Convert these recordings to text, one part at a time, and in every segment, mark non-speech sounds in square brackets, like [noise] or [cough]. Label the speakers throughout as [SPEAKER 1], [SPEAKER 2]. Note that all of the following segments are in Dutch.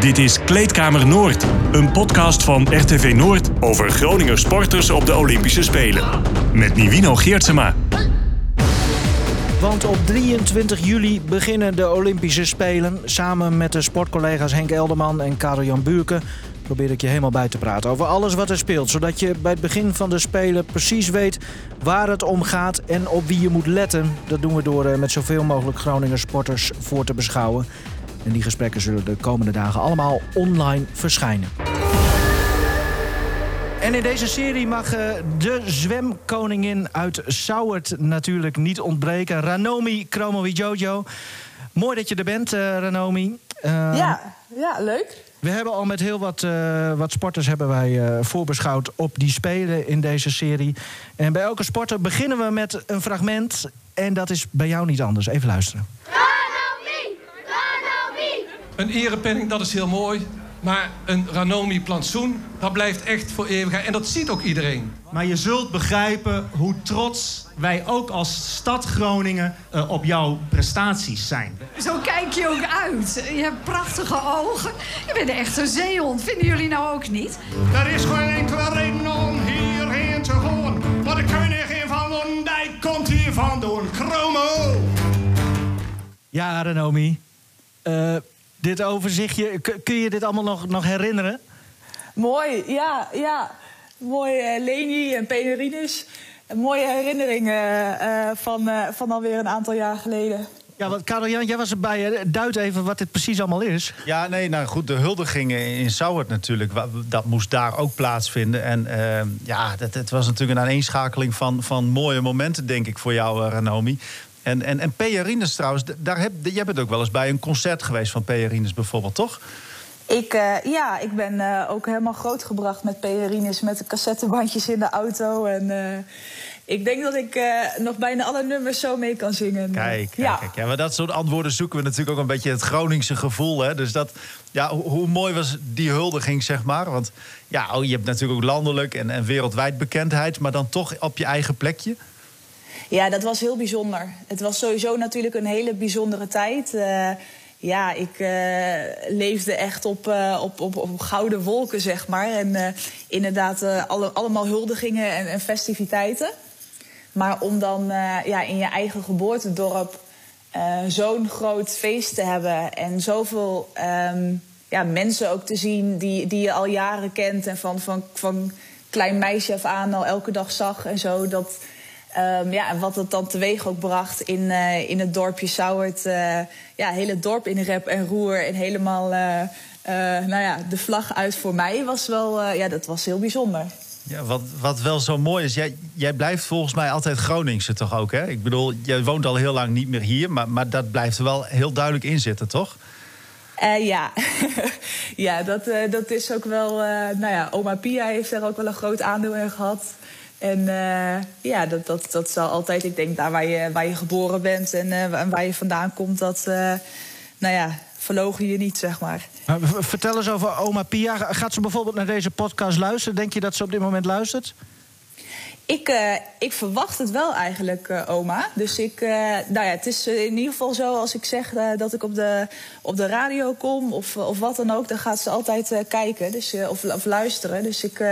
[SPEAKER 1] Dit is Kleedkamer Noord, een podcast van RTV Noord over Groninger sporters op de Olympische Spelen. Met Nivino Geertsema.
[SPEAKER 2] Want op 23 juli beginnen de Olympische Spelen. Samen met de sportcollega's Henk Elderman en Karel-Jan Buurken probeer ik je helemaal bij te praten over alles wat er speelt. Zodat je bij het begin van de Spelen precies weet waar het om gaat en op wie je moet letten. Dat doen we door eh, met zoveel mogelijk Groninger sporters voor te beschouwen. En die gesprekken zullen de komende dagen allemaal online verschijnen. En in deze serie mag eh, de zwemkoningin uit Sauert natuurlijk niet ontbreken. Ranomi Kromowidjojo. Mooi dat je er bent, uh, Ranomi.
[SPEAKER 3] Uh, ja, ja, leuk.
[SPEAKER 2] We hebben al met heel wat, uh, wat sporters hebben wij voorbeschouwd op die spelen in deze serie. En bij elke sporter beginnen we met een fragment. En dat is bij jou niet anders. Even luisteren.
[SPEAKER 4] Ranomi!
[SPEAKER 5] Een erepenning, dat is heel mooi. Maar een Ranomi plantsoen, dat blijft echt voor eeuwig. En dat ziet ook iedereen.
[SPEAKER 6] Maar je zult begrijpen hoe trots wij ook als stad Groningen uh, op jouw prestaties zijn.
[SPEAKER 7] Zo kijk je ook uit. Je hebt prachtige ogen. Je bent echt een zeehond. Vinden jullie nou ook niet?
[SPEAKER 8] Er is geen enkele reden om hierheen te gaan. Maar de koningin van Londijk komt hier vandoor. Chromo!
[SPEAKER 2] Ja, Ranomi. Uh, dit overzichtje, kun je dit allemaal nog, nog herinneren?
[SPEAKER 3] Mooi, ja, ja. Mooi uh, Leni en Penerinus. Mooie herinneringen uh, van, uh, van alweer een aantal jaar geleden.
[SPEAKER 2] Ja, want Karel Jan, jij was erbij. Duid even wat dit precies allemaal is.
[SPEAKER 9] Ja, nee, nou goed, de huldigingen in Sauwert natuurlijk. Dat moest daar ook plaatsvinden. En uh, ja, het, het was natuurlijk een aaneenschakeling van, van mooie momenten, denk ik, voor jou, Ranomi. En, en, en Peerines trouwens, daar heb, jij bent ook wel eens bij een concert geweest van Peerines bijvoorbeeld, toch?
[SPEAKER 3] Ik, uh, ja, ik ben uh, ook helemaal grootgebracht met Peerines, met de cassettebandjes in de auto. En uh, ik denk dat ik nog bijna alle nummers zo mee kan zingen.
[SPEAKER 9] Kijk, kijk, ja. kijk. Ja, maar dat soort antwoorden zoeken we natuurlijk ook een beetje het Groningse gevoel. Hè? Dus dat, ja, hoe, hoe mooi was die huldiging, zeg maar? Want ja, oh, je hebt natuurlijk ook landelijk en, en wereldwijd bekendheid, maar dan toch op je eigen plekje.
[SPEAKER 3] Ja, dat was heel bijzonder. Het was sowieso natuurlijk een hele bijzondere tijd. Uh, ja, ik uh, leefde echt op, uh, op, op, op, gouden wolken, zeg maar. En inderdaad, alle, allemaal huldigingen en, en, festiviteiten. Maar om dan ja, in je eigen geboortedorp zo'n groot feest te hebben... en zoveel um, ja, mensen ook te zien die, die je al jaren kent... en van, van, van klein meisje af aan al elke dag zag en zo... dat Um, ja, en wat het dan teweeg ook bracht in, uh, in het dorpje Sauwert. Uh, ja, hele dorp in rep en roer. En helemaal uh, nou ja, de vlag uit voor mij was wel... ja, dat was heel bijzonder.
[SPEAKER 9] Ja, wat, wat wel zo mooi is, jij, jij blijft volgens mij altijd Groningse toch ook, hè? Ik bedoel, jij woont al heel lang niet meer hier... maar, maar dat blijft er wel heel duidelijk in zitten, toch?
[SPEAKER 3] ja, [laughs] ja dat, dat is ook wel... nou ja, oma Pia heeft er ook wel een groot aandeel in gehad... En uh, ja, dat, dat, dat zal altijd, ik denk, daar waar je, waar je geboren bent en uh, waar je vandaan komt, dat, uh, nou ja, verlogen je niet, zeg maar.
[SPEAKER 2] Vertel eens over oma Pia. Gaat ze bijvoorbeeld naar deze podcast luisteren? Denk je dat ze op dit moment luistert?
[SPEAKER 3] Ik, uh, ik verwacht het wel eigenlijk, uh, oma. Dus ik, uh, nou ja, het is in ieder geval zo als ik zeg dat ik op de, op de radio kom of, of wat dan ook, dan gaat ze altijd kijken dus, of, of luisteren. Dus ik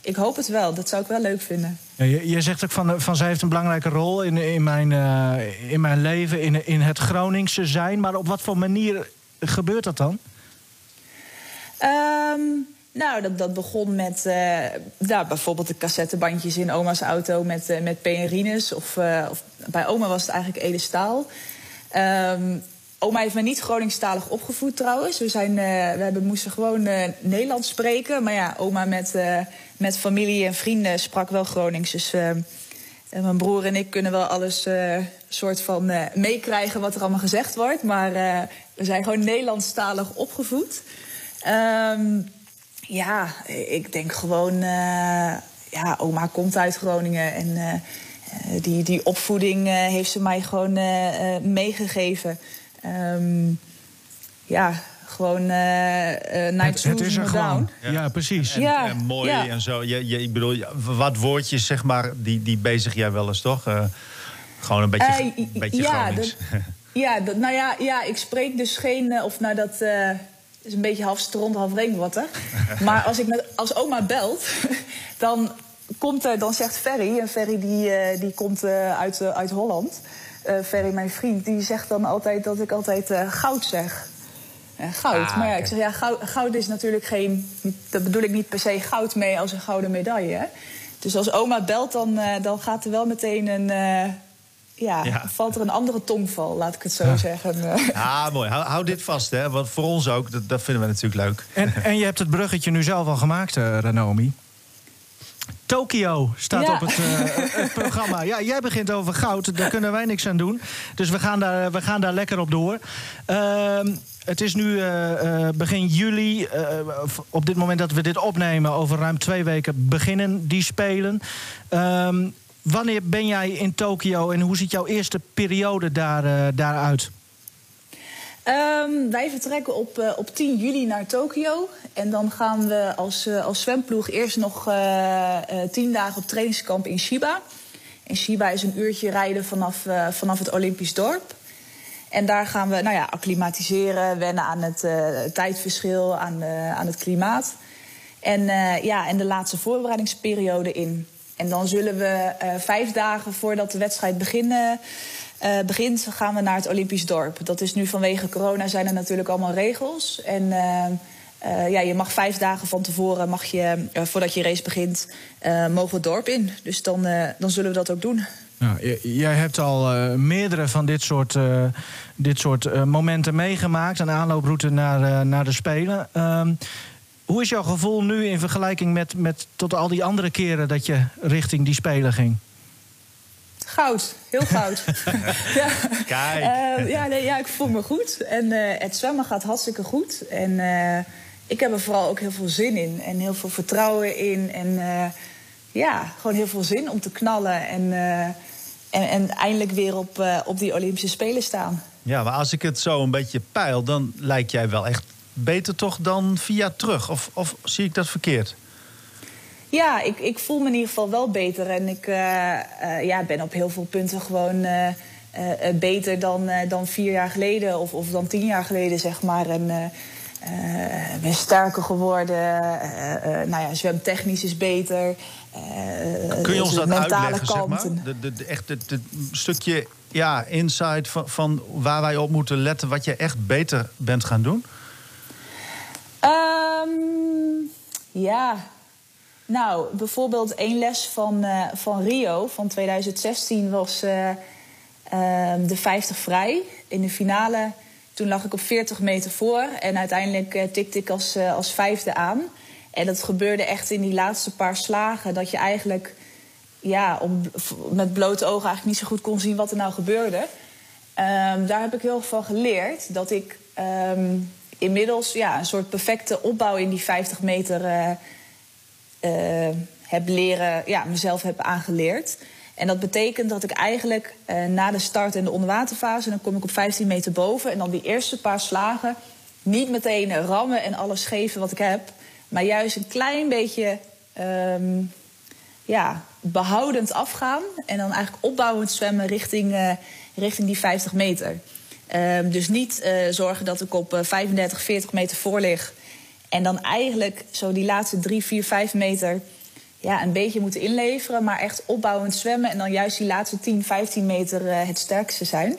[SPEAKER 3] ik hoop het wel. Dat zou ik wel leuk vinden.
[SPEAKER 2] Ja, je, je, zegt ook van, van zij heeft een belangrijke rol in, in, mijn, uh, in mijn leven, in, in het Groningse zijn. Maar op wat voor manier gebeurt dat dan?
[SPEAKER 3] Um, nou, dat, dat begon met uh, nou, bijvoorbeeld de cassettebandjes in oma's auto met, uh, met PNRines. Of, of, bij oma was het eigenlijk Ede Staal. Um, Oma heeft mij niet Groningstalig opgevoed trouwens. We, zijn, uh, we hebben, moesten gewoon uh, Nederlands spreken. Maar ja, oma met, uh, met familie en vrienden sprak wel Gronings. Dus mijn broer en ik kunnen wel alles soort van meekrijgen wat er allemaal gezegd wordt. Maar we zijn gewoon Nederlandstalig opgevoed. Um, ja, ik denk gewoon... ja, oma komt uit Groningen en... die, die opvoeding heeft ze mij gewoon meegegeven. Um, ja, gewoon uh, uh,
[SPEAKER 2] het, het is er gewoon. Ja. ja, precies.
[SPEAKER 9] En, ja. en mooi ja. en zo. Je, je, ik bedoel, wat woordjes, zeg maar, die, die bezig jij wel eens, toch? Uh, gewoon een beetje, uh, beetje ja,
[SPEAKER 3] dat, ja, dat, nou ja, ja, ik spreek dus geen... of nou, dat, is een beetje half stront, half regenwater. [laughs] maar als ik met, als oma belt, [laughs] dan, komt er, dan zegt Ferry... en Ferry die, eh, die komt eh, uit, eh, uit Holland... Eh, Ferry, mijn vriend, die zegt dan altijd dat ik altijd eh, goud zeg. Eh, goud.
[SPEAKER 9] Ah,
[SPEAKER 3] maar ja, ik zeg ja, goud, goud is natuurlijk geen. Dat bedoel ik niet per se goud mee als een gouden medaille. Hè? Dus als oma belt, dan, eh, dan gaat er wel meteen een. eh, ja,
[SPEAKER 9] Ja.
[SPEAKER 3] valt er een andere tongval, laat ik het zo zeggen. Eh,
[SPEAKER 9] Ja, mooi. Hou, hou dit vast, hè. Want voor ons ook, dat, dat vinden we natuurlijk leuk.
[SPEAKER 2] En, en je hebt het bruggetje nu zelf al gemaakt, eh Ranomi. Tokio staat
[SPEAKER 3] Ja.
[SPEAKER 2] op het, eh, het programma. Ja, jij begint over goud, daar kunnen wij niks aan doen. Dus we gaan daar, we gaan daar lekker op door. Ehm, het is nu eh, eh, begin juli. op dit moment dat we dit opnemen, over ruim twee weken beginnen die spelen. Ehm, wanneer ben jij in Tokio en hoe ziet jouw eerste periode daar, daaruit?
[SPEAKER 3] Ehm, wij vertrekken op, eh, op 10 juli naar Tokio. En dan gaan we als, eh, als zwemploeg eerst nog eh, tien dagen op trainingskamp in Shiba. En Shiba is een uurtje rijden vanaf, vanaf het Olympisch dorp. En daar gaan we nou ja, acclimatiseren, wennen aan het tijdverschil, aan, aan het klimaat. En, ja, en de laatste voorbereidingsperiode in. En dan zullen we vijf dagen voordat de wedstrijd beginnen, eh, begint, gaan we naar het Olympisch dorp. Dat is nu vanwege corona zijn er natuurlijk allemaal regels. En eh, eh, ja, je mag vijf dagen van tevoren, mag je, voordat je race begint, mogen het dorp in. Dus dan, dan zullen we dat ook doen.
[SPEAKER 2] Nou, jij hebt al meerdere van dit soort, dit soort momenten meegemaakt. Een aanlooproute naar, naar de Spelen. Ehm, hoe is jouw gevoel nu in vergelijking met, met tot al die andere keren dat je richting die Spelen ging?
[SPEAKER 3] Goud, heel goud. [laughs] ja.
[SPEAKER 9] Kijk.
[SPEAKER 3] Eh, ja, nee, ja, ik voel me goed. En eh, het zwemmen gaat hartstikke goed. En eh, ik heb er vooral ook heel veel zin in. En heel veel vertrouwen in. En ja, gewoon heel veel zin om te knallen. En, en, en eindelijk weer op, op die Olympische Spelen staan.
[SPEAKER 9] Ja, maar als ik het zo een beetje peil, dan lijkt jij wel echt beter toch dan via terug. Of, of zie ik dat verkeerd?
[SPEAKER 3] Ja, ik, ik voel me in ieder geval wel beter. En ik eh, eh, ja, ben op heel veel punten gewoon eh, beter dan, dan vier jaar geleden of, of dan tien jaar geleden, zeg maar. En ben sterker geworden. nou ja, zwemtechnisch is beter.
[SPEAKER 9] Kun je ons dat uitleggen, zeg maar? De, de, de, echt het het stukje ja, insight van, van waar wij op moeten letten... wat je echt beter bent gaan doen?
[SPEAKER 3] Ehm, ja, nou, bijvoorbeeld één les van, eh, van Rio van 2016 was eh, ehm, de 50 vrij. In de finale, toen lag ik op 40 meter voor. En uiteindelijk eh, tikte ik als, als vijfde aan. En dat gebeurde echt in die laatste paar slagen. Dat je eigenlijk ja, om, met blote ogen eigenlijk niet zo goed kon zien wat er nou gebeurde. Ehm, daar heb ik heel veel van geleerd. Dat ik ehm, inmiddels ja, een soort perfecte opbouw in die 50 meter heb leren, ja, mezelf heb aangeleerd. En dat betekent dat ik eigenlijk eh, na de start en de onderwaterfase, dan kom ik op 15 meter boven. En dan die eerste paar slagen niet meteen rammen en alles geven wat ik heb. Maar juist een klein beetje ehm, ja, behoudend afgaan. En dan eigenlijk opbouwend zwemmen richting, eh, richting die 50 meter. Ehm, dus niet eh, zorgen dat ik op eh, 35, 40 meter voor lig. En dan eigenlijk zo die laatste 3, 4, 5 meter ja, een beetje moeten inleveren. Maar echt opbouwend zwemmen. En dan juist die laatste 10, 15 meter eh, het sterkste zijn.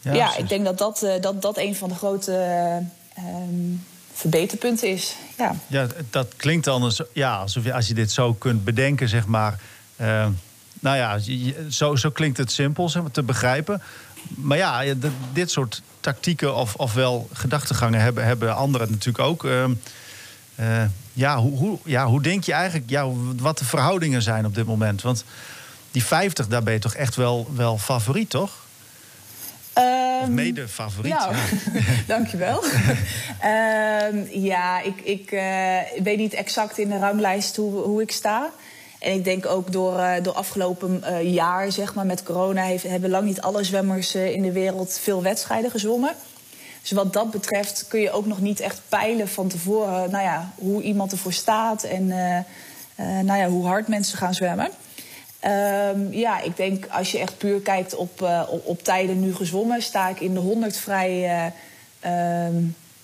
[SPEAKER 3] Ja,
[SPEAKER 9] precies.
[SPEAKER 3] ik denk dat dat, eh, dat dat een van de grote eh, ehm, verbeterpunten is. Ja.
[SPEAKER 9] Ja, dat klinkt dan als, ja, alsof je, als je dit zo kunt bedenken, zeg maar. eh, nou ja, zo, zo klinkt het simpel zeg maar, te begrijpen. Maar ja, dit- soort tactieken of, ofwel gedachtegangen hebben, hebben anderen natuurlijk ook. Ehm, eh, ja, hoe, hoe, ja, hoe denk je eigenlijk ja, wat de verhoudingen zijn op dit moment? Want die 50, daar ben je toch echt wel, wel favoriet, toch? Of
[SPEAKER 3] Ehm,
[SPEAKER 9] mede favoriet.
[SPEAKER 3] Nou,
[SPEAKER 9] ja. [laughs]
[SPEAKER 3] dankjewel. [laughs] Ehm ja, ik, ik eh, weet niet exact in de ranglijst hoe, hoe ik sta. En ik denk ook door, eh door afgelopen eh, jaar, zeg maar, met corona... Hebben lang niet alle zwemmers eh, in de wereld veel wedstrijden gezwommen. Dus wat dat betreft kun je ook nog niet echt peilen van tevoren... Nou ja, hoe iemand ervoor staat en nou ja, hoe hard mensen gaan zwemmen. Ehm, ja, ik denk als je echt puur kijkt op, op, tijden nu gezwommen, sta ik in de 100 vrij. eh, ehm,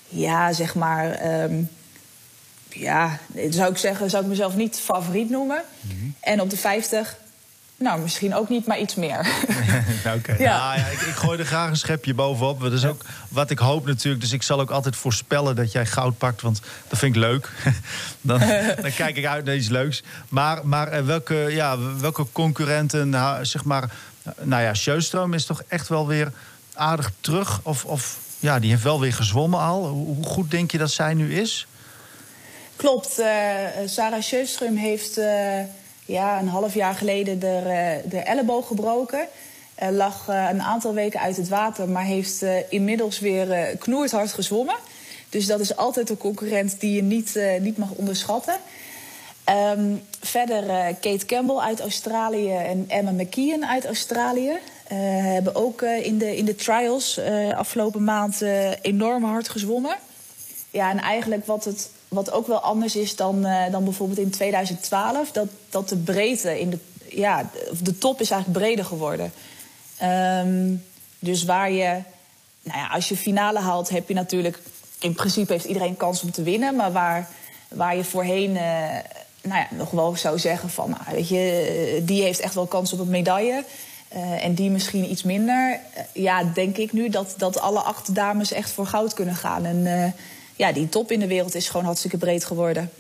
[SPEAKER 3] ja, zeg maar. ehm, ja, zou ik zeggen, zou ik mezelf niet favoriet noemen. En op de 50, nou, misschien ook niet, maar iets meer. [laughs]
[SPEAKER 9] Oké.
[SPEAKER 3] Ja.
[SPEAKER 9] Nou ja, ik, ik gooi er graag een schepje bovenop. Dat is ook wat ik hoop natuurlijk. Dus ik zal ook altijd voorspellen dat jij goud pakt. Want dat vind ik leuk. [laughs] dan, [laughs] dan kijk ik uit naar iets leuks. Maar, maar eh, welke, ja, welke concurrenten, nou, zeg maar... Nou ja, Sjöström is toch echt wel weer aardig terug? Of, of ja, die heeft wel weer gezwommen al. Hoe goed denk je dat zij nu is?
[SPEAKER 3] Klopt. eh, Sarah Sjöström heeft eh, ja, een half jaar geleden de, eh, de elleboog gebroken. Eh, lag eh, een aantal weken uit het water, maar heeft eh, inmiddels weer eh knoerhard gezwommen. Dus dat is altijd een concurrent die je niet, eh, niet mag onderschatten. Ehm, verder eh, Kate Campbell uit Australië en Emma McKeon uit Australië. eh, hebben ook eh, in, de, in de trials eh, afgelopen maand eh, enorm hard gezwommen. Ja, en eigenlijk wat, het, wat ook wel anders is dan, eh, dan bijvoorbeeld in 2012... dat, dat de breedte in de... Ja, de top is eigenlijk breder geworden. Ehm, dus waar je... Nou ja, als je finale haalt, heb je natuurlijk... In principe heeft iedereen kans om te winnen. Maar waar, waar je voorheen eh, nou ja, nog wel zou zeggen van... Nou, weet je, eh, die heeft echt wel kans op een medaille... En die misschien iets minder. Ja, denk ik nu dat, dat alle acht dames echt voor goud kunnen gaan. En ja, die top in de wereld is gewoon hartstikke breed geworden.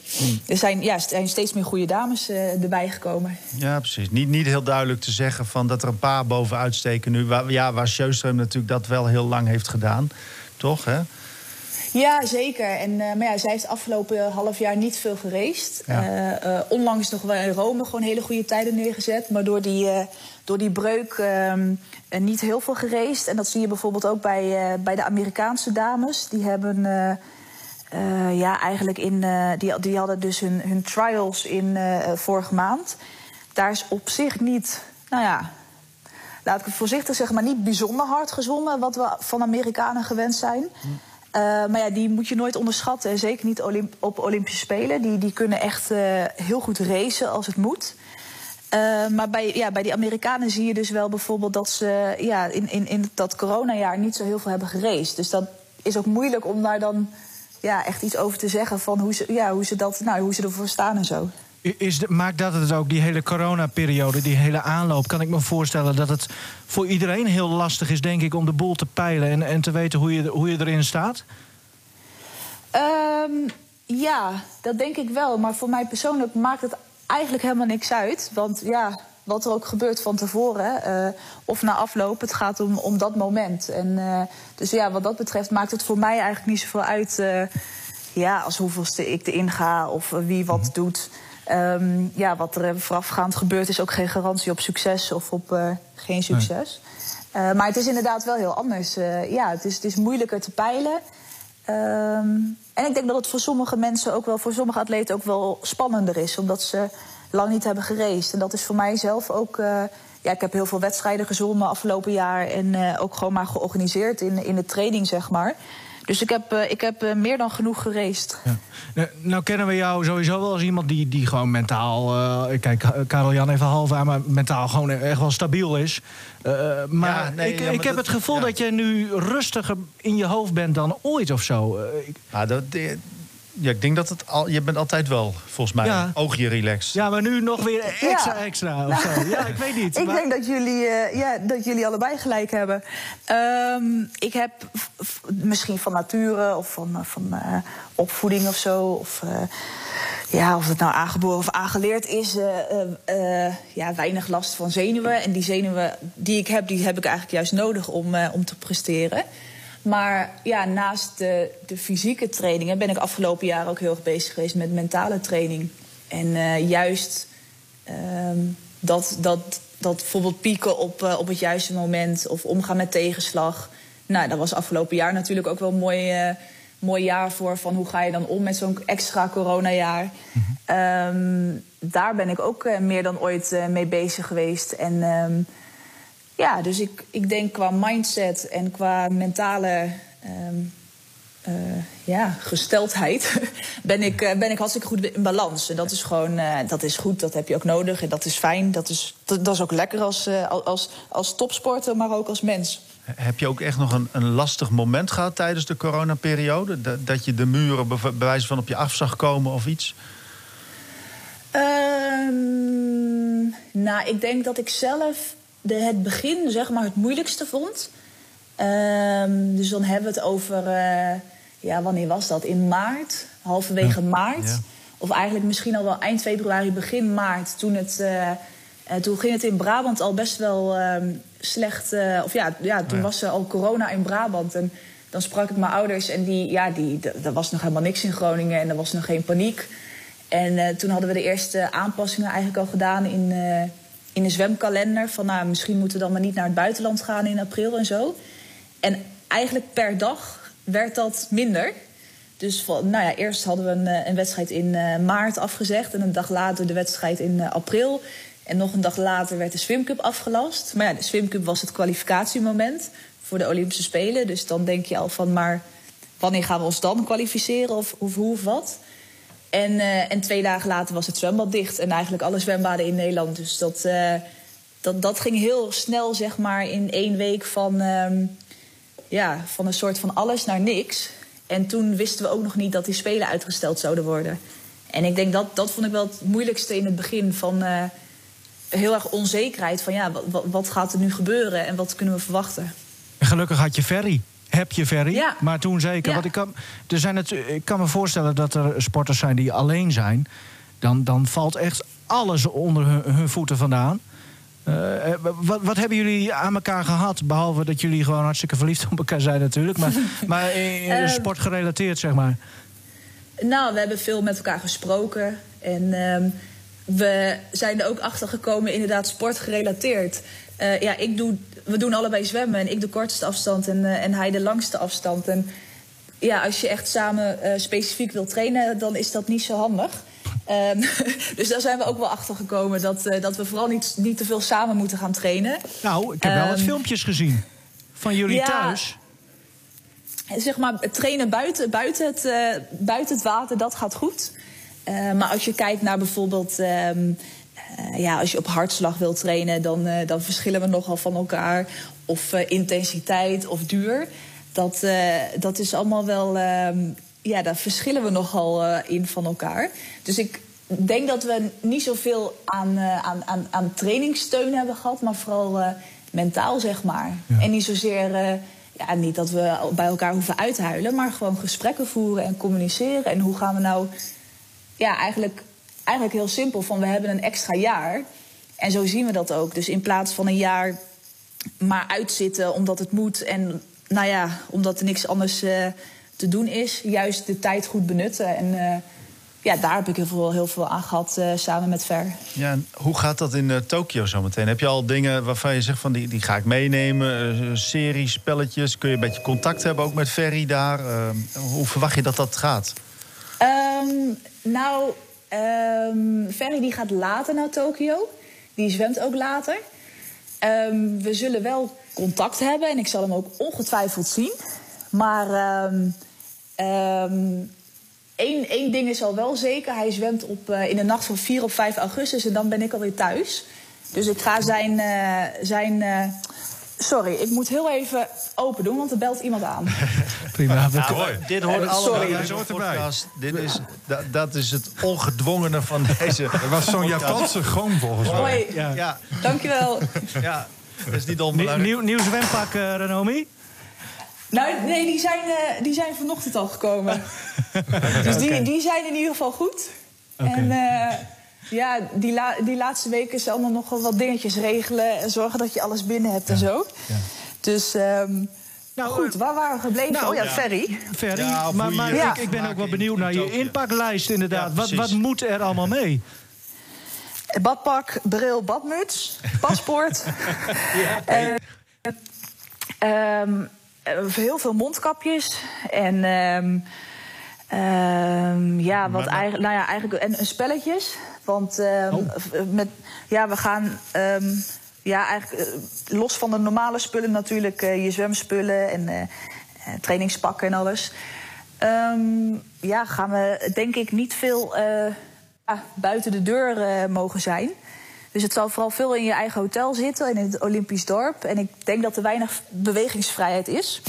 [SPEAKER 3] Er zijn, ja, er zijn steeds meer goede dames eh, erbij gekomen.
[SPEAKER 9] Ja, precies. Niet, niet heel duidelijk te zeggen van dat er een paar bovenuit steken nu. Waar, ja, waar Sjöström natuurlijk dat wel heel lang heeft gedaan. Toch, hè?
[SPEAKER 3] Ja, zeker. En, eh, maar ja, zij heeft afgelopen half jaar niet veel gereest.
[SPEAKER 9] Ja.
[SPEAKER 3] Eh, onlangs nog wel in Rome gewoon hele goede tijden neergezet. Maar door die, door die breuk ehm, eh, niet heel veel gereest. En dat zie je bijvoorbeeld ook bij, bij de Amerikaanse dames. Die hebben eh, ja, eigenlijk in. eh, die, die hadden dus hun, hun trials in eh, vorige maand. Daar is op zich niet. Nou ja, laat ik het voorzichtig zeggen, maar niet bijzonder hard gezwommen, wat we van Amerikanen gewend zijn. Eh, maar ja, die moet je nooit onderschatten. En zeker niet Olymp- op Olympische Spelen. Die, die kunnen echt heel goed racen als het moet. Maar bij, ja, bij die Amerikanen zie je dus wel bijvoorbeeld dat ze ja, in, in, in dat coronajaar niet zo heel veel hebben geraced. Dus dat is ook moeilijk om daar dan ja, echt iets over te zeggen van hoe ze, ja, hoe ze, dat, nou, hoe ze ervoor staan en zo.
[SPEAKER 2] Is de, maakt dat het ook, die hele coronaperiode, die hele aanloop... kan ik me voorstellen dat het voor iedereen heel lastig is, denk ik... om de boel te peilen en, en te weten hoe je, hoe je erin staat?
[SPEAKER 3] Ehm, ja, dat denk ik wel. Maar voor mij persoonlijk maakt het eigenlijk helemaal niks uit. Want ja, wat er ook gebeurt van tevoren, eh, of na afloop, het gaat om, om dat moment. En, eh, dus ja, wat dat betreft maakt het voor mij eigenlijk niet zoveel uit... eh, ja, als hoeveelste ik erin ga of wie wat doet. Ehm, ja, wat er voorafgaand gebeurt is ook geen garantie op succes of op geen succes. Maar het is inderdaad wel heel anders. Ja, het is, het is moeilijker te peilen. Ehm, en ik denk dat het voor sommige mensen ook wel, voor sommige atleten ook wel spannender is, omdat ze lang niet hebben geraced. En dat is voor mij zelf ook. eh, ja, ik heb heel veel wedstrijden gezwommen afgelopen jaar en eh, ook gewoon maar georganiseerd in, in de training, zeg maar. Dus ik heb, eh, ik heb eh, meer dan genoeg geraced.
[SPEAKER 2] Nou, nou kennen we jou sowieso wel als iemand die, die gewoon mentaal... eh, kijk, Karel Jan even half aan, maar mentaal gewoon echt wel stabiel is. Eh, maar
[SPEAKER 9] Ja, nee,
[SPEAKER 2] ik,
[SPEAKER 9] ja, maar
[SPEAKER 2] ik heb
[SPEAKER 9] dat-
[SPEAKER 2] het gevoel
[SPEAKER 9] ja.
[SPEAKER 2] dat je nu rustiger in je hoofd bent dan ooit of zo. Ik-
[SPEAKER 9] Nou, dat, ja, ik denk dat het al, je bent altijd wel, volgens mij,
[SPEAKER 2] Ja.
[SPEAKER 9] oogje relaxed.
[SPEAKER 2] ja, maar nu nog weer extra,
[SPEAKER 3] Ja.
[SPEAKER 2] extra of zo. Ja, ik weet niet.
[SPEAKER 3] Ik
[SPEAKER 2] maar-
[SPEAKER 3] denk dat jullie, eh, ja, dat jullie allebei gelijk hebben. Ehm, ik heb misschien van nature of van, eh, van eh, opvoeding of zo. Of, eh, ja, of het nou aangeboren of aangeleerd is. eh, eh, eh, ja, weinig last van zenuwen. En die zenuwen die ik heb, die heb ik eigenlijk juist nodig om, eh, om te presteren. Maar ja, naast de, de fysieke trainingen ben ik afgelopen jaar ook heel erg bezig geweest met mentale training. En eh, juist Ehm, dat, dat, dat bijvoorbeeld pieken op, eh, op het juiste moment of omgaan met tegenslag. Nou, dat was afgelopen jaar natuurlijk ook wel een mooi, eh, mooi jaar voor. Van hoe ga je dan om met zo'n extra coronajaar? Ehm, daar ben ik ook meer dan ooit mee bezig geweest. En ehm, ja, dus ik, ik denk qua mindset en qua mentale ehm, eh, ja, gesteldheid [laughs] ben ik, eh, ben ik hartstikke goed in balans. En dat is gewoon, eh, dat is goed, dat heb je ook nodig en dat is fijn. Dat is, dat, dat is ook lekker als, als, als topsporter, maar ook als mens.
[SPEAKER 9] Heb je ook echt nog een, een lastig moment gehad tijdens de coronaperiode? Dat, dat je de muren bij bij wijze van op je af zag komen of iets?
[SPEAKER 3] Ehm, nou, ik denk dat ik zelf de, het begin zeg maar het moeilijkste vond. Ehm, dus dan hebben we het over, eh, ja, wanneer was dat? In maart, halverwege maart.
[SPEAKER 10] ja.
[SPEAKER 3] Of eigenlijk misschien al wel eind februari, begin maart. Toen, het, eh, eh, toen ging het in Brabant al best wel ehm, slecht. of ja, ja toen
[SPEAKER 10] Ja.
[SPEAKER 3] was er al corona in Brabant. En dan sprak ik mijn ouders en die, ja, die, er was nog helemaal niks in Groningen en er was nog geen paniek. En toen hadden we de eerste aanpassingen eigenlijk al gedaan in, in de zwemkalender. Van nou, misschien moeten we dan maar niet naar het buitenland gaan in april en zo. En eigenlijk per dag werd dat minder. Dus van, nou ja, eerst hadden we een, eh, een wedstrijd in eh, maart afgezegd. En een dag later de wedstrijd in eh, april. En nog een dag later werd de swimcup afgelast. Maar ja, de swimcup was het kwalificatiemoment voor de Olympische Spelen. Dus dan denk je al van, maar wanneer gaan we ons dan kwalificeren? Of, of hoe of wat? En, eh, en twee dagen later was het zwembad dicht. En eigenlijk alle zwembaden in Nederland. Dus dat, eh, dat, dat ging heel snel, zeg maar, in één week van, ehm, ja, van een soort van alles naar niks. En toen wisten we ook nog niet dat die spelen uitgesteld zouden worden. En ik denk dat dat vond ik wel het moeilijkste in het begin van eh, heel erg onzekerheid van ja, wat, wat gaat er nu gebeuren en wat kunnen we verwachten.
[SPEAKER 2] En gelukkig had je Ferry. Heb je Ferry?
[SPEAKER 3] Ja.
[SPEAKER 2] Maar toen zeker.
[SPEAKER 3] Ja.
[SPEAKER 2] Want ik kan, er zijn het, ik kan me voorstellen dat er sporters zijn die alleen zijn. Dan, dan valt echt alles onder hun, hun voeten vandaan. Eh, eh, wat, wat hebben jullie aan elkaar gehad? Behalve dat jullie gewoon hartstikke verliefd op elkaar zijn natuurlijk. Maar, [laughs] maar in, in
[SPEAKER 3] Ehm.
[SPEAKER 2] sport gerelateerd, zeg maar.
[SPEAKER 3] Nou, we hebben veel met elkaar gesproken. En ehm, we zijn er ook achter gekomen, inderdaad, sportgerelateerd. Eh, ja, ik doe, we doen allebei zwemmen. En ik de kortste afstand en, eh, en hij de langste afstand. En ja, als je echt samen eh, specifiek wil trainen, dan is dat niet zo handig. Ehm, [laughs] dus daar zijn we ook wel achter gekomen dat, dat we vooral niet, niet te veel samen moeten gaan trainen.
[SPEAKER 2] Nou, ik heb wel wat
[SPEAKER 3] Ehm,
[SPEAKER 2] filmpjes gezien. Van jullie
[SPEAKER 3] ja.
[SPEAKER 2] thuis.
[SPEAKER 3] zeg maar, trainen buiten, buiten, het, buiten het water, dat gaat goed. Maar als je kijkt naar bijvoorbeeld, ehm, eh, ja, als je op hartslag wilt trainen, dan, eh, dan verschillen we nogal van elkaar. Of eh, intensiteit of duur. Dat, eh, dat is allemaal wel, ehm, ja, daar verschillen we nogal eh, in van elkaar. Dus ik denk dat we niet zoveel aan, eh, aan, aan, aan trainingssteun hebben gehad, maar vooral eh, mentaal, zeg maar. En niet zozeer. eh, ja, niet dat we bij elkaar hoeven uithuilen, maar gewoon gesprekken voeren en communiceren. En hoe gaan we nou, ja, eigenlijk, eigenlijk heel simpel, van we hebben een extra jaar. En zo zien we dat ook. Dus in plaats van een jaar maar uitzitten omdat het moet en nou ja, omdat er niks anders eh, te doen is, juist de tijd goed benutten. En eh, ja, daar heb ik heel veel, heel veel aan gehad eh, samen met Ver.
[SPEAKER 9] Ja, en hoe gaat dat in Tokio zometeen? Heb je al dingen waarvan je zegt van die, die ga ik meenemen? series, spelletjes? Kun je een beetje contact hebben ook met Ferry daar? Hoe verwacht je dat dat gaat?
[SPEAKER 3] Ehm, nou, ehm Ferry die gaat later naar Tokio. Die zwemt ook later. Ehm, we zullen wel contact hebben en ik zal hem ook ongetwijfeld zien. Maar ehm, één, één ding is al wel zeker. Hij zwemt op, eh, in de nacht van 4 op 5 augustus en dan ben ik alweer thuis. Dus ik ga zijn... eh, zijn eh, sorry, ik moet heel even open doen, want er belt iemand aan. [laughs]
[SPEAKER 2] Prima.
[SPEAKER 9] dit hoort
[SPEAKER 3] Eh,
[SPEAKER 9] allemaal
[SPEAKER 3] sorry.
[SPEAKER 9] podcast. Dit is, dat, dat is het ongedwongene van [laughs] deze
[SPEAKER 11] Er was zo'n. Japanse goon volgens mij.
[SPEAKER 3] Hoi,
[SPEAKER 2] Ja.
[SPEAKER 9] Ja,
[SPEAKER 3] dankjewel. [laughs]
[SPEAKER 9] ja, dat is niet
[SPEAKER 2] Nieuw,
[SPEAKER 9] onbelangrijk.
[SPEAKER 2] nieuw, nieuw zwempak, eh, Renomi?
[SPEAKER 3] Nou, nee, die zijn, eh, die zijn vanochtend al gekomen. dus die, die zijn in ieder geval goed. En eh, ja, die, la- die laatste weken is allemaal nog wel wat dingetjes regelen... en zorgen dat je alles binnen hebt en zo. Dus ehm, goed, waar waren we gebleven?
[SPEAKER 2] nou,
[SPEAKER 3] oh ja,
[SPEAKER 2] ja.
[SPEAKER 3] Ferry.
[SPEAKER 2] Ferry,
[SPEAKER 9] Ja,
[SPEAKER 2] maar, maar
[SPEAKER 9] je-
[SPEAKER 2] ik, ik ben
[SPEAKER 9] Ja.
[SPEAKER 2] ook wel benieuwd naar je inpaklijst inderdaad.
[SPEAKER 9] Ja,
[SPEAKER 2] wat, wat moet er allemaal mee? [laughs]
[SPEAKER 3] Badpak, bril, badmuts, paspoort. [laughs] [laughs] Eh, ehm, eh, heel veel mondkapjes. En ehm, ehm, ja, wat
[SPEAKER 9] Maar-
[SPEAKER 3] eigenlijk, nou ja, eigenlijk en, en spelletjes. Want ehm,
[SPEAKER 2] Oh.
[SPEAKER 3] met, ja, we gaan ehm, ja, eigenlijk eh, los van de normale spullen natuurlijk, eh, je zwemspullen en eh, trainingspakken en alles. Ehm, ja, gaan we denk ik niet veel ja, buiten de deur mogen zijn. Dus het zal vooral veel in je eigen hotel zitten en in het Olympisch dorp. En ik denk dat er weinig bewegingsvrijheid is.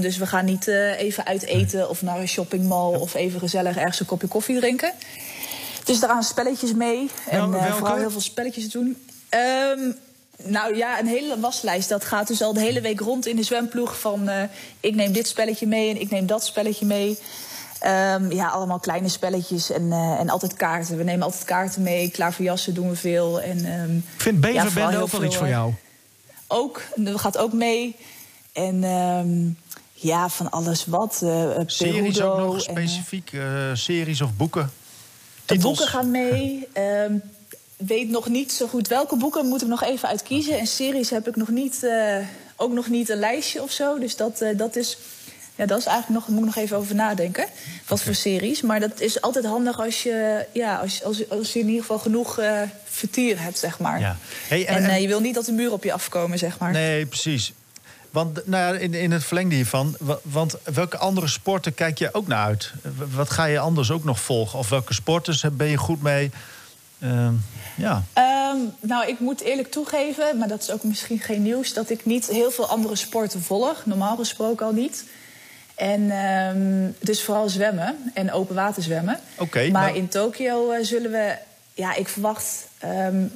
[SPEAKER 3] Dus we gaan niet even uit eten of naar een shoppingmall of even gezellig ergens een kopje koffie drinken. Dus daar gaan spelletjes mee. En
[SPEAKER 2] Wel-
[SPEAKER 3] eh, vooral heel veel spelletjes doen. Ehm, nou ja, een hele waslijst. Dat gaat dus al de hele week rond in de zwemploeg. Van eh, ik neem dit spelletje mee en ik neem dat spelletje mee. Ehm, ja, allemaal kleine spelletjes en, eh, en altijd kaarten. We nemen altijd kaarten mee. Klaar voor jassen doen we veel. En, ehm,
[SPEAKER 2] Ik
[SPEAKER 3] ja,
[SPEAKER 2] Beverbende
[SPEAKER 3] heel
[SPEAKER 2] ook wel iets voor jou.
[SPEAKER 3] Ook, dat gaat ook mee. En ja, van alles wat. eh,
[SPEAKER 9] Series ook nog
[SPEAKER 3] en,
[SPEAKER 9] specifiek? series of boeken?
[SPEAKER 3] De
[SPEAKER 9] Titels?
[SPEAKER 3] boeken gaan mee. Ehm, weet nog niet zo goed welke boeken moet ik nog even uitkiezen. En series heb ik nog niet, eh, ook nog niet een lijstje of zo. Dus dat, eh, dat is. Ja, dat is eigenlijk nog, moet ik nog even over nadenken. Wat voor series. Maar dat is altijd handig als je, ja, als, als, als je in ieder geval genoeg eh, vertier hebt, zeg maar.
[SPEAKER 9] Ja. Hey, en-
[SPEAKER 3] en
[SPEAKER 9] en-
[SPEAKER 3] je wil niet dat de muren op je afkomen, zeg maar.
[SPEAKER 9] Nee, precies. Want nou ja, in, in het verlengde hiervan, wa- want welke andere sporten kijk je ook naar uit? Wat ga je anders ook nog volgen? Of welke sporters ben je goed mee? Ehm, ja.
[SPEAKER 3] Ehm, nou, ik moet eerlijk toegeven, maar dat is ook misschien geen nieuws, dat ik niet heel veel andere sporten volg. Normaal gesproken al niet. En ehm, dus vooral zwemmen en open water zwemmen.
[SPEAKER 9] Oké,
[SPEAKER 3] maar
[SPEAKER 9] maar-
[SPEAKER 3] in Tokio eh, zullen we, ja, ik verwacht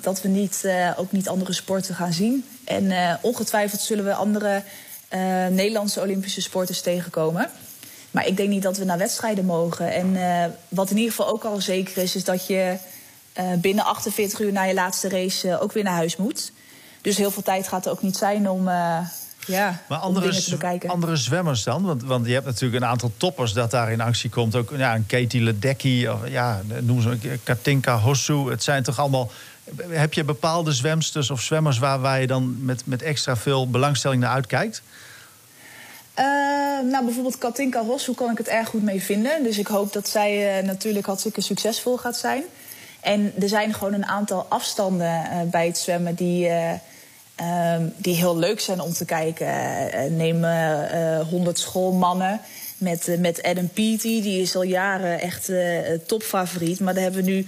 [SPEAKER 3] dat we niet, eh, ook niet andere sporten gaan zien. En eh, ongetwijfeld zullen we andere eh, Nederlandse Olympische sporters tegenkomen. Maar ik denk niet dat we naar wedstrijden mogen. En eh, wat in ieder geval ook al zeker is, is dat je binnen 48 uur na je laatste race ook weer naar huis moet. Dus heel veel tijd gaat er ook niet zijn om, ja,
[SPEAKER 9] Maar andere,
[SPEAKER 3] te
[SPEAKER 9] andere zwemmers dan? Want, want je hebt natuurlijk een aantal toppers dat daar in actie komt. Ook ja, een Katie Ledecky, of, ja, noem ze Katinka Hossu. Het zijn toch allemaal... Heb je bepaalde zwemsters of zwemmers waar, waar je dan met, met extra veel belangstelling naar uitkijkt?
[SPEAKER 3] Eh, nou, bijvoorbeeld Katinka hoe kan ik het erg goed mee vinden. Dus ik hoop dat zij eh, natuurlijk hartstikke succesvol gaat zijn. En er zijn gewoon een aantal afstanden eh, bij het zwemmen die, ehm, die heel leuk zijn om te kijken. Eh, neem eh, eh, 100 schoolmannen met, met Adam Peaty. Die is al jaren echt topfavoriet. Maar dan hebben we nu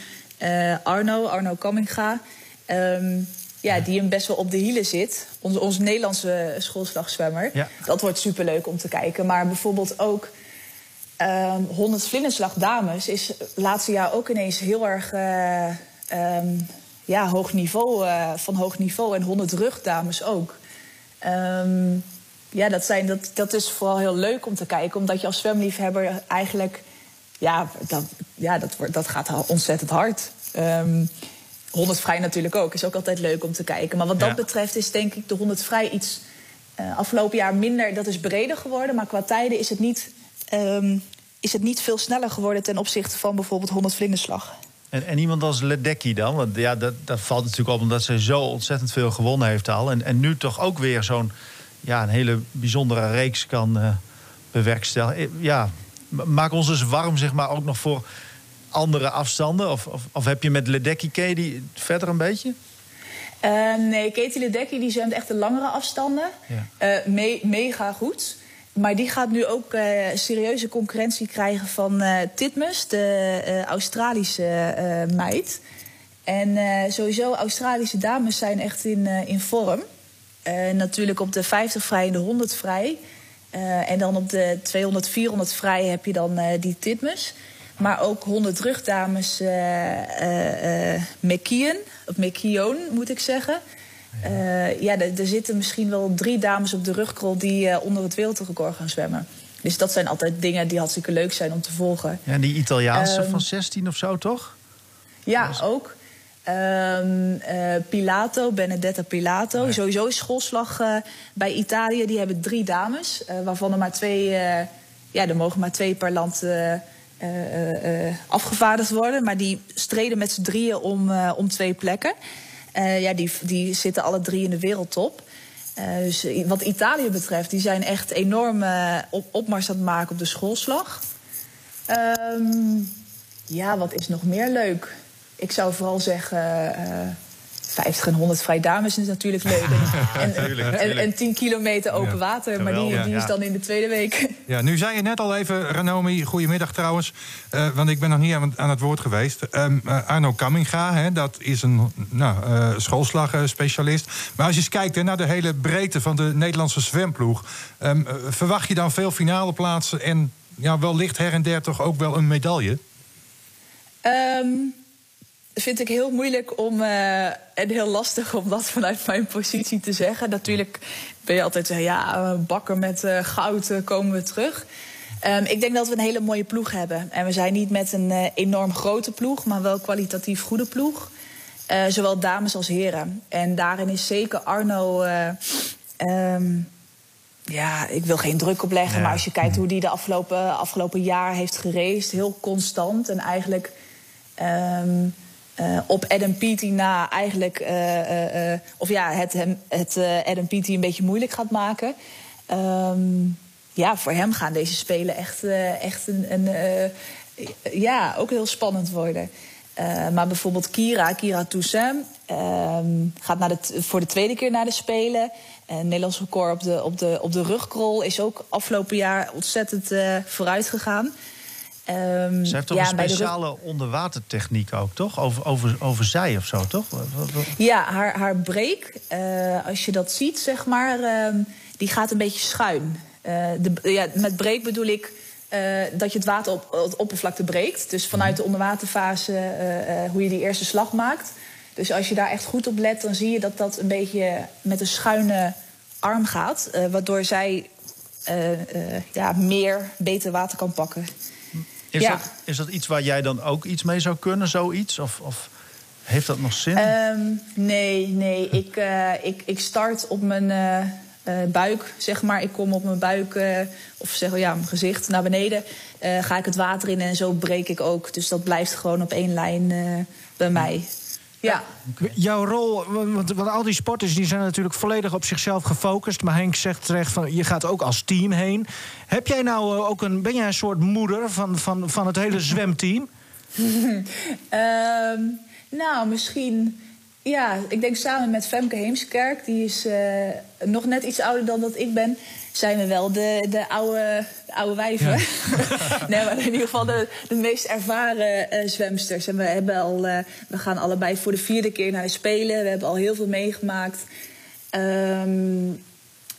[SPEAKER 3] Arno, Arno Kamminga. Ehm, ja, die hem best wel op de hielen zit. Onze, onze Nederlandse schoolslagzwemmer.
[SPEAKER 9] Ja.
[SPEAKER 3] Dat wordt superleuk om te kijken. Maar bijvoorbeeld ook ehm 100 vlinderslag dames is het laatste jaar ook ineens heel erg ehm, ja, hoog niveau, eh, van hoog niveau. En 100 rugdames ook. Ehm, ja, dat, zijn, dat, dat is vooral heel leuk om te kijken. Omdat je als zwemliefhebber eigenlijk... Ja, dat, ja, dat, wordt, dat gaat al ontzettend hard. Ehm 100 vrij natuurlijk ook. Is ook altijd leuk om te kijken. Maar wat dat
[SPEAKER 9] Ja.
[SPEAKER 3] betreft is denk ik de 100 vrij iets... eh, afgelopen jaar minder, dat is breder geworden. Maar qua tijden is het niet, ehm, is het niet veel sneller geworden... ten opzichte van bijvoorbeeld 100 vlinderslag.
[SPEAKER 9] En, en iemand als Ledecky dan? Want ja, dat, dat valt natuurlijk op omdat zij zo ontzettend veel gewonnen heeft al. En, en nu toch ook weer zo'n ja, een hele bijzondere reeks kan eh, bewerkstelligen. Eh, Ja, maak ons dus warm, zeg maar, ook nog voor andere afstanden. Of, of, of heb je met Ledecky, die verder een beetje?
[SPEAKER 3] Eh, nee, Katie Ledecky die zwemt echt de langere afstanden.
[SPEAKER 9] Ja.
[SPEAKER 3] Me- mega goed. Maar die gaat nu ook eh, serieuze concurrentie krijgen van eh Titmus, de eh, Australische meid. En sowieso, Australische dames zijn echt in, in vorm. Natuurlijk op de 50 vrij en de 100 vrij. En dan op de 200, 400 vrij heb je dan die Titmus. Maar ook 100 rugdames eh, McKeon, of McKeown moet ik zeggen. Eh, ja, er, zitten misschien wel drie dames op de rugkrol die eh, onder het wereldrecord gaan zwemmen. Dus dat zijn altijd dingen die hartstikke leuk zijn om te volgen.
[SPEAKER 9] Ja, en die Italiaanse
[SPEAKER 3] Ehm,
[SPEAKER 9] van 16 of zo, toch?
[SPEAKER 3] Ja, ook. Ehm, eh, Pilato, Benedetta Pilato. Sowieso is schoolslag bij Italië. Die hebben drie dames, waarvan er maar twee... ja, er mogen maar twee per land afgevaardigd worden. Maar die streden met z'n drieën om, om twee plekken. Eh, ja, die, die zitten alle drie in de wereldtop. Eh, dus wat Italië betreft, die zijn echt enorm eh, op, opmars aan het maken op de schoolslag. Ehm, ja, wat is nog meer leuk? Ik zou vooral zeggen 50 en 100 vrij dames is natuurlijk leuk. [laughs] En, en, en, en 10 kilometer open water, maar die, is dan in de tweede week. [laughs]
[SPEAKER 10] Ja, nu zei je net al even, Ranomi, goedemiddag trouwens. eh, want ik ben nog niet aan, aan het woord geweest. Ehm, eh, Arno Kamminga, hè, dat is een nou, eh, schoolslagspecialist. Maar als je eens kijkt hè, naar de hele breedte van de Nederlandse zwemploeg... ehm, eh, verwacht je dan veel finale plaatsen en ja, wellicht her en der toch ook wel een medaille?
[SPEAKER 3] Ehm vind ik heel moeilijk om, eh, en heel lastig om dat vanuit mijn positie te zeggen. Natuurlijk ben je altijd zeggen, ja, bakken met eh, goud eh, komen we terug. Ehm, ik denk dat we een hele mooie ploeg hebben. En we zijn niet met een eh, enorm grote ploeg, maar wel kwalitatief goede ploeg. Eh, zowel dames als heren. En daarin is zeker Arno. eh, ehm, ja, ik wil geen druk opleggen,
[SPEAKER 11] Ja.
[SPEAKER 3] maar als je kijkt hoe die de afgelopen, afgelopen jaar heeft gereisd, heel constant en eigenlijk ehm, eh, op Adam Peaty na eigenlijk, eh, eh, of ja, het, hem, het Adam Peaty een beetje moeilijk gaat maken. Ehm, ja, voor hem gaan deze spelen echt, echt een, een ja, ook heel spannend worden. Maar bijvoorbeeld Kira, Kira Toussaint, ehm, gaat naar de, voor de tweede keer naar de Spelen. En Nederlands record op de, op, de, op de rugkrol is ook afgelopen jaar ontzettend vooruit gegaan. Ehm,
[SPEAKER 9] Ze heeft toch
[SPEAKER 3] ja,
[SPEAKER 9] een
[SPEAKER 3] de
[SPEAKER 9] speciale onderwatertechniek ook, toch? Over, over, over zij of zo, toch?
[SPEAKER 3] Ja, haar, haar break, eh, als je dat ziet, zeg maar, ehm, die gaat een beetje schuin. Eh, de, ja, met break bedoel ik eh, dat je het water op het oppervlakte breekt. Dus vanuit de onderwaterfase, hoe je die eerste slag maakt. Dus als je daar echt goed op let, dan zie je dat dat een beetje met een schuine arm gaat. waardoor zij ja, meer, beter water kan pakken.
[SPEAKER 9] Is,
[SPEAKER 3] Ja.
[SPEAKER 9] dat, is dat iets waar jij dan ook iets mee zou kunnen, zoiets? Of, of heeft dat nog zin?
[SPEAKER 3] Ehm, nee, nee. Ik, eh, ik, ik start op mijn eh, eh, buik, zeg maar. Ik kom op mijn buik, of zeg ja, mijn gezicht naar beneden. Ga ik het water in en zo breek ik ook. Dus dat blijft gewoon op één lijn bij mij. Ja.
[SPEAKER 2] Jouw rol, want, want al die sporters die zijn natuurlijk volledig op zichzelf gefocust. Maar Henk zegt terecht van je gaat ook als team heen. Heb jij nou eh, ook een, ben jij een soort moeder van, van, van het hele zwemteam? [laughs]
[SPEAKER 3] Ehm, nou, misschien. Ja, ik denk samen met Femke Heemskerk, die is eh, nog net iets ouder dan dat ik ben, zijn we wel de, de, oude, de oude wijven. [laughs] nee, maar in ieder geval de, de meest ervaren eh, zwemsters. En we, hebben al, eh, we gaan allebei voor de vierde keer naar de Spelen. We hebben al heel veel meegemaakt. Ehm,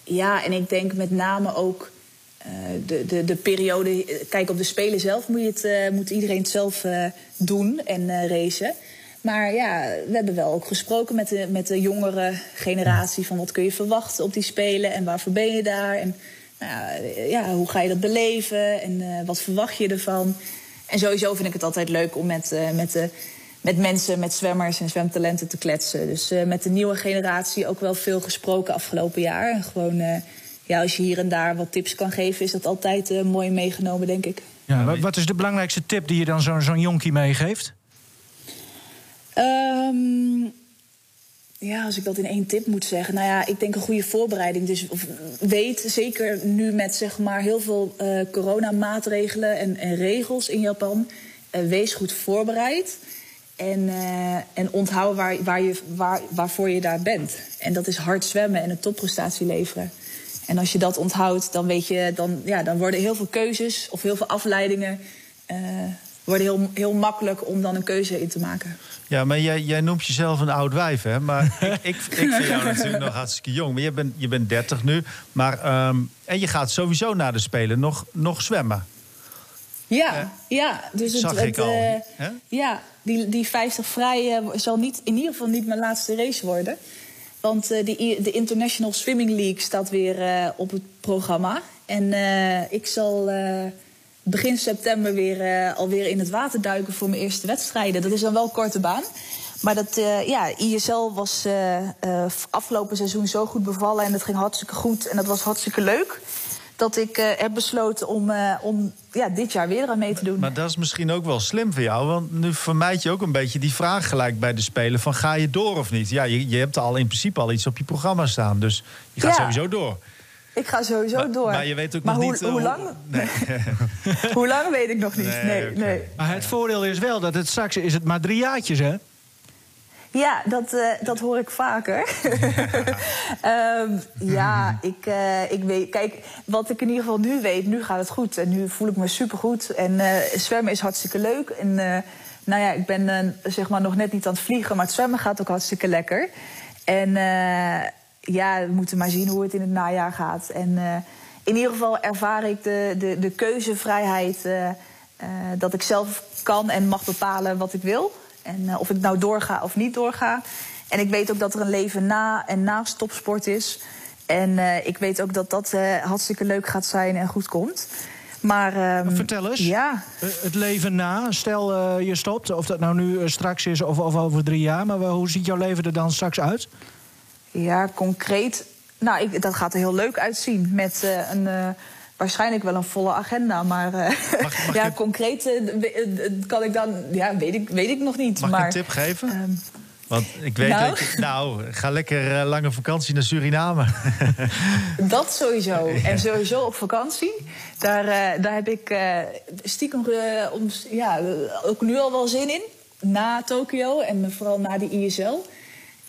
[SPEAKER 3] ja, en ik denk met name ook eh, de, de, de periode. Kijk, op de Spelen zelf moet, je het, moet iedereen het zelf doen en racen. Maar ja, we hebben wel ook gesproken met de, met de jongere generatie... van wat kun je verwachten op die Spelen en waarvoor ben je daar... En, nou ja, ja, hoe ga je dat beleven en eh, wat verwacht je ervan? En sowieso vind ik het altijd leuk om met, eh, met, de, met mensen, met zwemmers en zwemtalenten te kletsen. Dus eh, met de nieuwe generatie ook wel veel gesproken afgelopen jaar. En gewoon, eh, ja, als je hier en daar wat tips kan geven, is dat altijd eh, mooi meegenomen, denk ik.
[SPEAKER 2] Ja, wa- wat is de belangrijkste tip die je dan zo'n zo'n jonkie meegeeft?
[SPEAKER 3] Ehm, ja, als ik dat in één tip moet zeggen. Nou ja, ik denk een goede voorbereiding. Dus weet, zeker nu met zeg maar heel veel eh, coronamaatregelen en, en regels in Japan. eh, wees goed voorbereid. En, eh, en onthoud waar, waar je, waar, waarvoor je daar bent. En dat is hard zwemmen en een topprestatie leveren. En als je dat onthoudt, dan, weet je, dan, ja, dan worden heel veel keuzes of heel veel afleidingen. Eh, worden heel, heel makkelijk om dan een keuze in te maken.
[SPEAKER 9] Ja, maar jij, jij noemt jezelf een oud wijf, hè? Maar [laughs] ik, ik, ik vind jou natuurlijk nog hartstikke jong. Maar je bent, je bent 30 nu. Maar, ehm, en je gaat sowieso na de Spelen nog, nog zwemmen.
[SPEAKER 3] Ja, ja. Dus het,
[SPEAKER 9] Zag
[SPEAKER 3] het,
[SPEAKER 9] ik al,
[SPEAKER 3] eh, ja, die, die 50 vrij eh, zal niet, in ieder geval niet mijn laatste race worden. Want eh, de, de International Swimming League staat weer eh, op het programma. En eh, ik zal eh, begin september weer, eh, alweer in het water duiken voor mijn eerste wedstrijden. Dat is dan wel korte baan. Maar dat, eh, ja, ISL was eh, afgelopen seizoen zo goed bevallen en het ging hartstikke goed en dat was hartstikke leuk. Dat ik heb besloten om, om ja, dit jaar weer aan mee te doen.
[SPEAKER 9] Maar dat is misschien ook wel slim voor jou. Want nu vermijd je ook een beetje die vraag gelijk bij de Spelen... van ga je door of niet? Ja, je, je hebt al in principe al iets op je programma staan. Dus je gaat
[SPEAKER 3] Ja.
[SPEAKER 9] sowieso door.
[SPEAKER 3] Ik ga sowieso door.
[SPEAKER 9] Maar je weet ook
[SPEAKER 3] Maar
[SPEAKER 9] nog
[SPEAKER 3] hoe,
[SPEAKER 9] niet... eh,
[SPEAKER 3] hoe lang?
[SPEAKER 9] Nee. [laughs]
[SPEAKER 3] hoe lang weet ik nog niet.
[SPEAKER 9] Nee,
[SPEAKER 3] Nee.
[SPEAKER 2] Maar het voordeel is wel dat het straks is het maar drie jaartjes, hè?
[SPEAKER 3] Ja, dat, eh, dat hoor ik vaker. [laughs] Ehm, ja, ik, eh, ik weet. Kijk, wat ik in ieder geval nu weet, nu gaat het goed. En nu voel ik me supergoed. En eh, zwemmen is hartstikke leuk. En nou ja, ik ben zeg maar nog net niet aan het vliegen, maar het zwemmen gaat ook hartstikke lekker. En ja, we moeten maar zien hoe het in het najaar gaat. En in ieder geval ervaar ik de, de, de keuzevrijheid. dat ik zelf kan en mag bepalen wat ik wil. En of ik nou doorga of niet doorga. En ik weet ook dat er een leven na en na topsport is. En ik weet ook dat dat hartstikke leuk gaat zijn en goed komt. Maar, um,
[SPEAKER 2] Vertel eens.
[SPEAKER 3] Ja.
[SPEAKER 2] Het leven na. Stel je stopt, of dat nou nu straks is of, of over drie jaar. Maar hoe ziet jouw leven er dan straks uit?
[SPEAKER 3] Ja, concreet. Nou, ik, dat gaat er heel leuk uitzien. Met een waarschijnlijk wel een volle agenda. Maar ja, concreet kan ik dan. Ja, weet ik, weet ik nog niet.
[SPEAKER 9] Mag
[SPEAKER 3] maar,
[SPEAKER 9] ik een tip geven? Um, Want ik weet nou? dat je. Nou, ga lekker uh, lange vakantie naar Suriname. [laughs]
[SPEAKER 3] dat sowieso. [laughs] En sowieso op vakantie. Daar, daar heb ik stiekem om, ja, ook nu al wel zin in. Na Tokio en vooral na die ISL.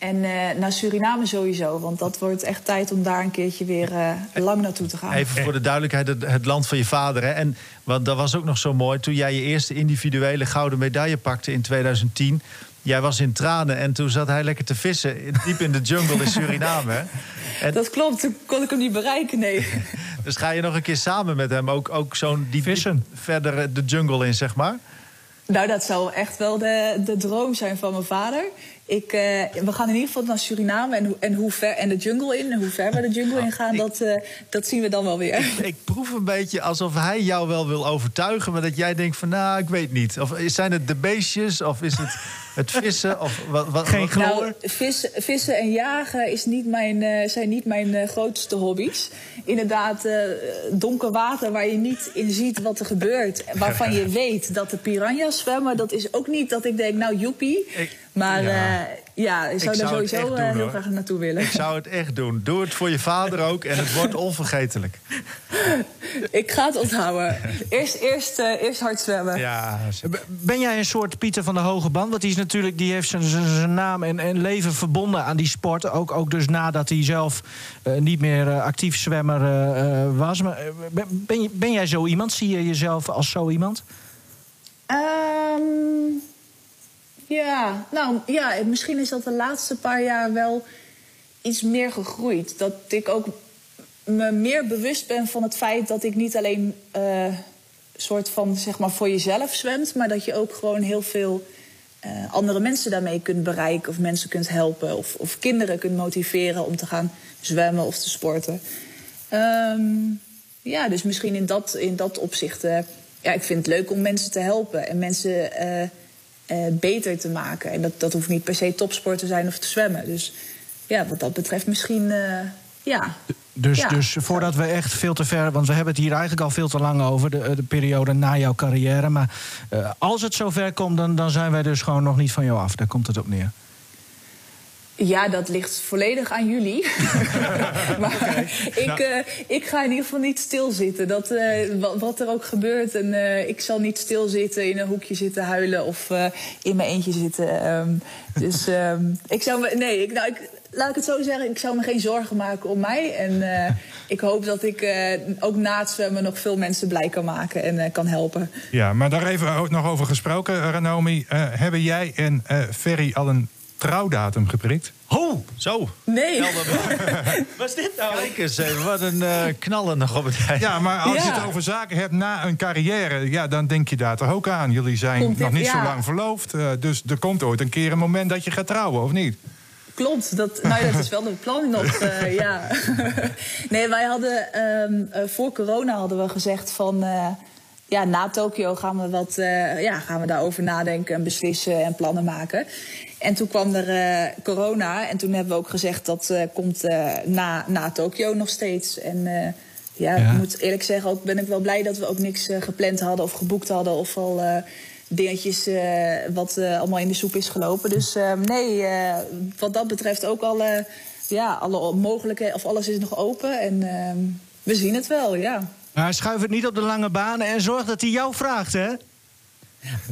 [SPEAKER 3] En uh, naar Suriname sowieso, want dat wordt echt tijd om daar een keertje weer uh, lang naartoe te gaan.
[SPEAKER 9] Even voor de duidelijkheid, het, het land van je vader. Hè? En want dat was ook nog zo mooi. Toen jij je eerste individuele gouden medaille pakte in 2010. Jij was in tranen en toen zat hij lekker te vissen. Diep in de jungle in Suriname. Hè?
[SPEAKER 3] En... Dat klopt, toen kon ik hem niet bereiken, nee. [laughs]
[SPEAKER 9] dus ga je nog een keer samen met hem ook, ook zo'n diep, diep verder de jungle in, zeg maar?
[SPEAKER 3] Nou, dat zou echt wel de, de droom zijn van mijn vader. Ik, uh, we gaan in ieder geval naar Suriname en, en, hoe ver, en de jungle in. En hoe ver we de jungle in gaan, dat, uh, dat zien we dan wel weer.
[SPEAKER 9] Ik, ik, proef een beetje alsof hij jou wel wil overtuigen... maar dat jij denkt van, nou, ik weet niet. Of zijn het de beestjes, of is het het vissen? Of wat, wat,
[SPEAKER 2] Geen chloor? Nou,
[SPEAKER 3] vissen, vissen en jagen is niet mijn, uh, zijn niet mijn grootste hobby's. Inderdaad, donker water waar je niet in ziet wat er gebeurt... waarvan je [laughs] weet dat de piranha's zwemmen... dat is ook niet dat ik denk, nou, joepie... Ik, maar ja, uh, ja ik zou ik daar sowieso uh, heel graag naartoe willen.
[SPEAKER 9] Ik zou het echt doen. Doe het voor je vader ook en het wordt [laughs] onvergetelijk.
[SPEAKER 3] ik ga het onthouden. Eerst, eerst, uh, eerst hard zwemmen.
[SPEAKER 9] Ja,
[SPEAKER 2] ben jij een soort Pieter van de Hoge Band? Want die, is natuurlijk, die heeft zijn naam en, en leven verbonden aan die sport. Ook, ook dus nadat hij zelf niet meer actief zwemmer was. Maar, ben, ben jij zo iemand? Zie je jezelf als zo iemand?
[SPEAKER 3] Um... Ja, nou ja, misschien is dat de laatste paar jaar wel iets meer gegroeid. Dat ik ook me meer bewust ben van het feit dat ik niet alleen uh, soort van zeg maar voor jezelf zwemt, maar dat je ook gewoon heel veel uh, andere mensen daarmee kunt bereiken of mensen kunt helpen of, of kinderen kunt motiveren om te gaan zwemmen of te sporten. Um, ja, dus misschien in dat, in dat opzicht. Ja, ik vind het leuk om mensen te helpen en mensen uh, beter te maken. En dat, dat hoeft niet per se topsport te zijn of te zwemmen. Dus ja, wat dat betreft misschien, uh, ja.
[SPEAKER 2] Dus,
[SPEAKER 3] ja.
[SPEAKER 2] dus voordat we echt veel te ver... want we hebben het hier eigenlijk al veel te lang over... de, de periode na jouw carrière. Maar uh, als het zover komt, dan, dan zijn wij dus gewoon nog niet van jou af. Daar komt het op neer.
[SPEAKER 3] Ja, dat ligt volledig aan jullie. [laughs] maar okay. ik, nou. uh, ik ga in ieder geval niet stilzitten. Dat, uh, wat, wat, er ook gebeurt. En uh, ik zal niet stilzitten, in een hoekje zitten huilen of in mijn eentje zitten. Um, dus um, [laughs] ik zou me. Nee, ik, nou, ik, laat ik het zo zeggen. Ik zou me geen zorgen maken om mij. En ik hoop dat ik ook na het zwemmen nog veel mensen blij kan maken en kan helpen.
[SPEAKER 10] Ja, maar daar even nog over gesproken, Ranomi. hebben jij en Ferry al een trouwdatum geprikt?
[SPEAKER 9] Ho, zo.
[SPEAKER 3] Nee. [laughs]
[SPEAKER 9] Wat is dit nou? Kijk eens even, wat een uh, knallen nog op het eind.
[SPEAKER 10] Ja, maar als ja. je het over zaken hebt na een carrière... Ja, dan denk je daar toch ook aan. Jullie zijn komt nog dit, niet ja. zo lang verloofd. Uh, dus er komt ooit een keer een moment dat je gaat trouwen, of niet?
[SPEAKER 3] Klopt, dat, nou ja, dat is wel een plan nog, uh, [laughs] ja. [laughs] nee, wij hadden um, voor corona hadden we gezegd van ja, na Tokio gaan we, wat, uh, ja, gaan we daarover nadenken en beslissen en plannen maken. En toen kwam er uh, corona en toen hebben we ook gezegd dat uh, komt na, na Tokio nog steeds. En ja, ja, ik moet eerlijk zeggen, ook ben ik wel blij dat we ook niks gepland hadden of geboekt hadden of al dingetjes wat allemaal in de soep is gelopen. Dus nee, wat dat betreft ook alle, ja, alle mogelijkheden, of alles is nog open en we zien het wel, ja.
[SPEAKER 2] Maar schuif het niet op de lange banen en zorg dat hij jou vraagt, hè?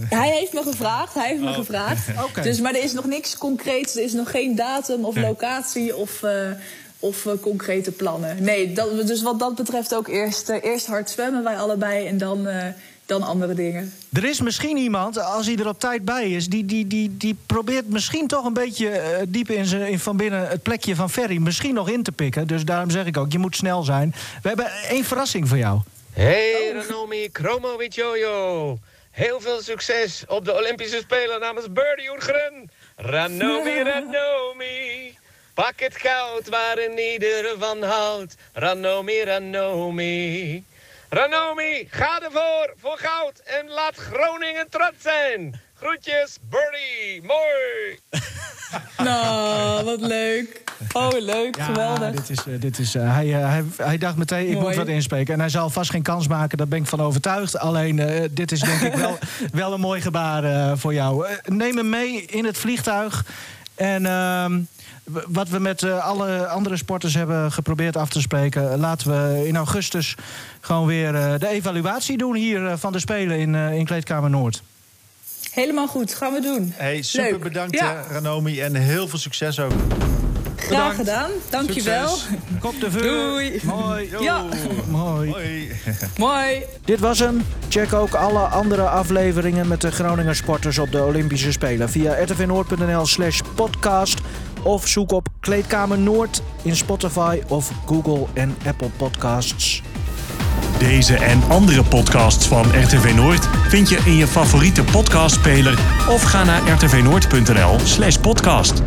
[SPEAKER 3] Hij heeft me gevraagd, hij heeft me gevraagd. [laughs]
[SPEAKER 2] Oké.
[SPEAKER 3] Dus, maar er is nog niks concreets, er is nog geen datum of locatie of, eh, of eh, concrete plannen. Nee, dat, dus wat dat betreft ook eerst, eh, eerst hard zwemmen wij allebei en dan, eh, dan andere dingen.
[SPEAKER 2] Er is misschien iemand, als hij er op tijd bij is, die, die, die, die probeert misschien toch een beetje diep in, zijn, in van binnen het plekje van Ferry misschien nog in te pikken. Dus daarom zeg ik ook, je moet snel zijn. We hebben één verrassing voor jou.
[SPEAKER 11] Hey Ranomi Kromovic Jojo. Heel veel succes op de Olympische Spelen namens Birdie Oergren. Ranomi, [laughs] Ranomi. Pak het goud waarin ieder van houdt. Ranomi, Ranomi. Ranomi, ga ervoor voor goud en laat Groningen trots zijn. Groetjes, Birdie. Mooi. [laughs]
[SPEAKER 3] Nou, wat leuk. Oh, leuk, geweldig.
[SPEAKER 2] dit is, eh, dit is, eh, hij, eh, hij, hij dacht meteen, ik
[SPEAKER 3] Mooi.
[SPEAKER 2] moet wat inspreken. En hij zal vast geen kans maken, daar ben ik van overtuigd. Alleen, eh, dit is denk ik wel, [laughs] wel een mooi gebaar eh, voor jou. Eh, neem hem mee in het vliegtuig. En ehm, wat we met eh, alle andere sporters hebben geprobeerd af te spreken... laten we in augustus gewoon weer eh, de evaluatie doen hier van de Spelen in, eh, in Kleedkamer Noord.
[SPEAKER 3] Helemaal goed, gaan we doen.
[SPEAKER 9] Hey, super
[SPEAKER 3] Leuk.
[SPEAKER 9] bedankt
[SPEAKER 3] Ja.
[SPEAKER 9] Ranomi en heel veel succes ook.
[SPEAKER 3] Graag gedaan, dankjewel.
[SPEAKER 9] Succes.
[SPEAKER 2] Kop de vuur.
[SPEAKER 3] Doei.
[SPEAKER 2] Mooi.
[SPEAKER 3] Ja,
[SPEAKER 2] Mooi.
[SPEAKER 3] mooi.
[SPEAKER 2] Dit was hem. Check ook alle andere afleveringen met de Groninger sporters op de Olympische Spelen via rtvnoord.nl slash podcast of zoek op Kleedkamer Noord in Spotify of Google en Apple Podcasts.
[SPEAKER 1] Deze en andere podcasts van RTV Noord vind je in je favoriete podcastspeler of ga naar rtvnoord.nl/podcast.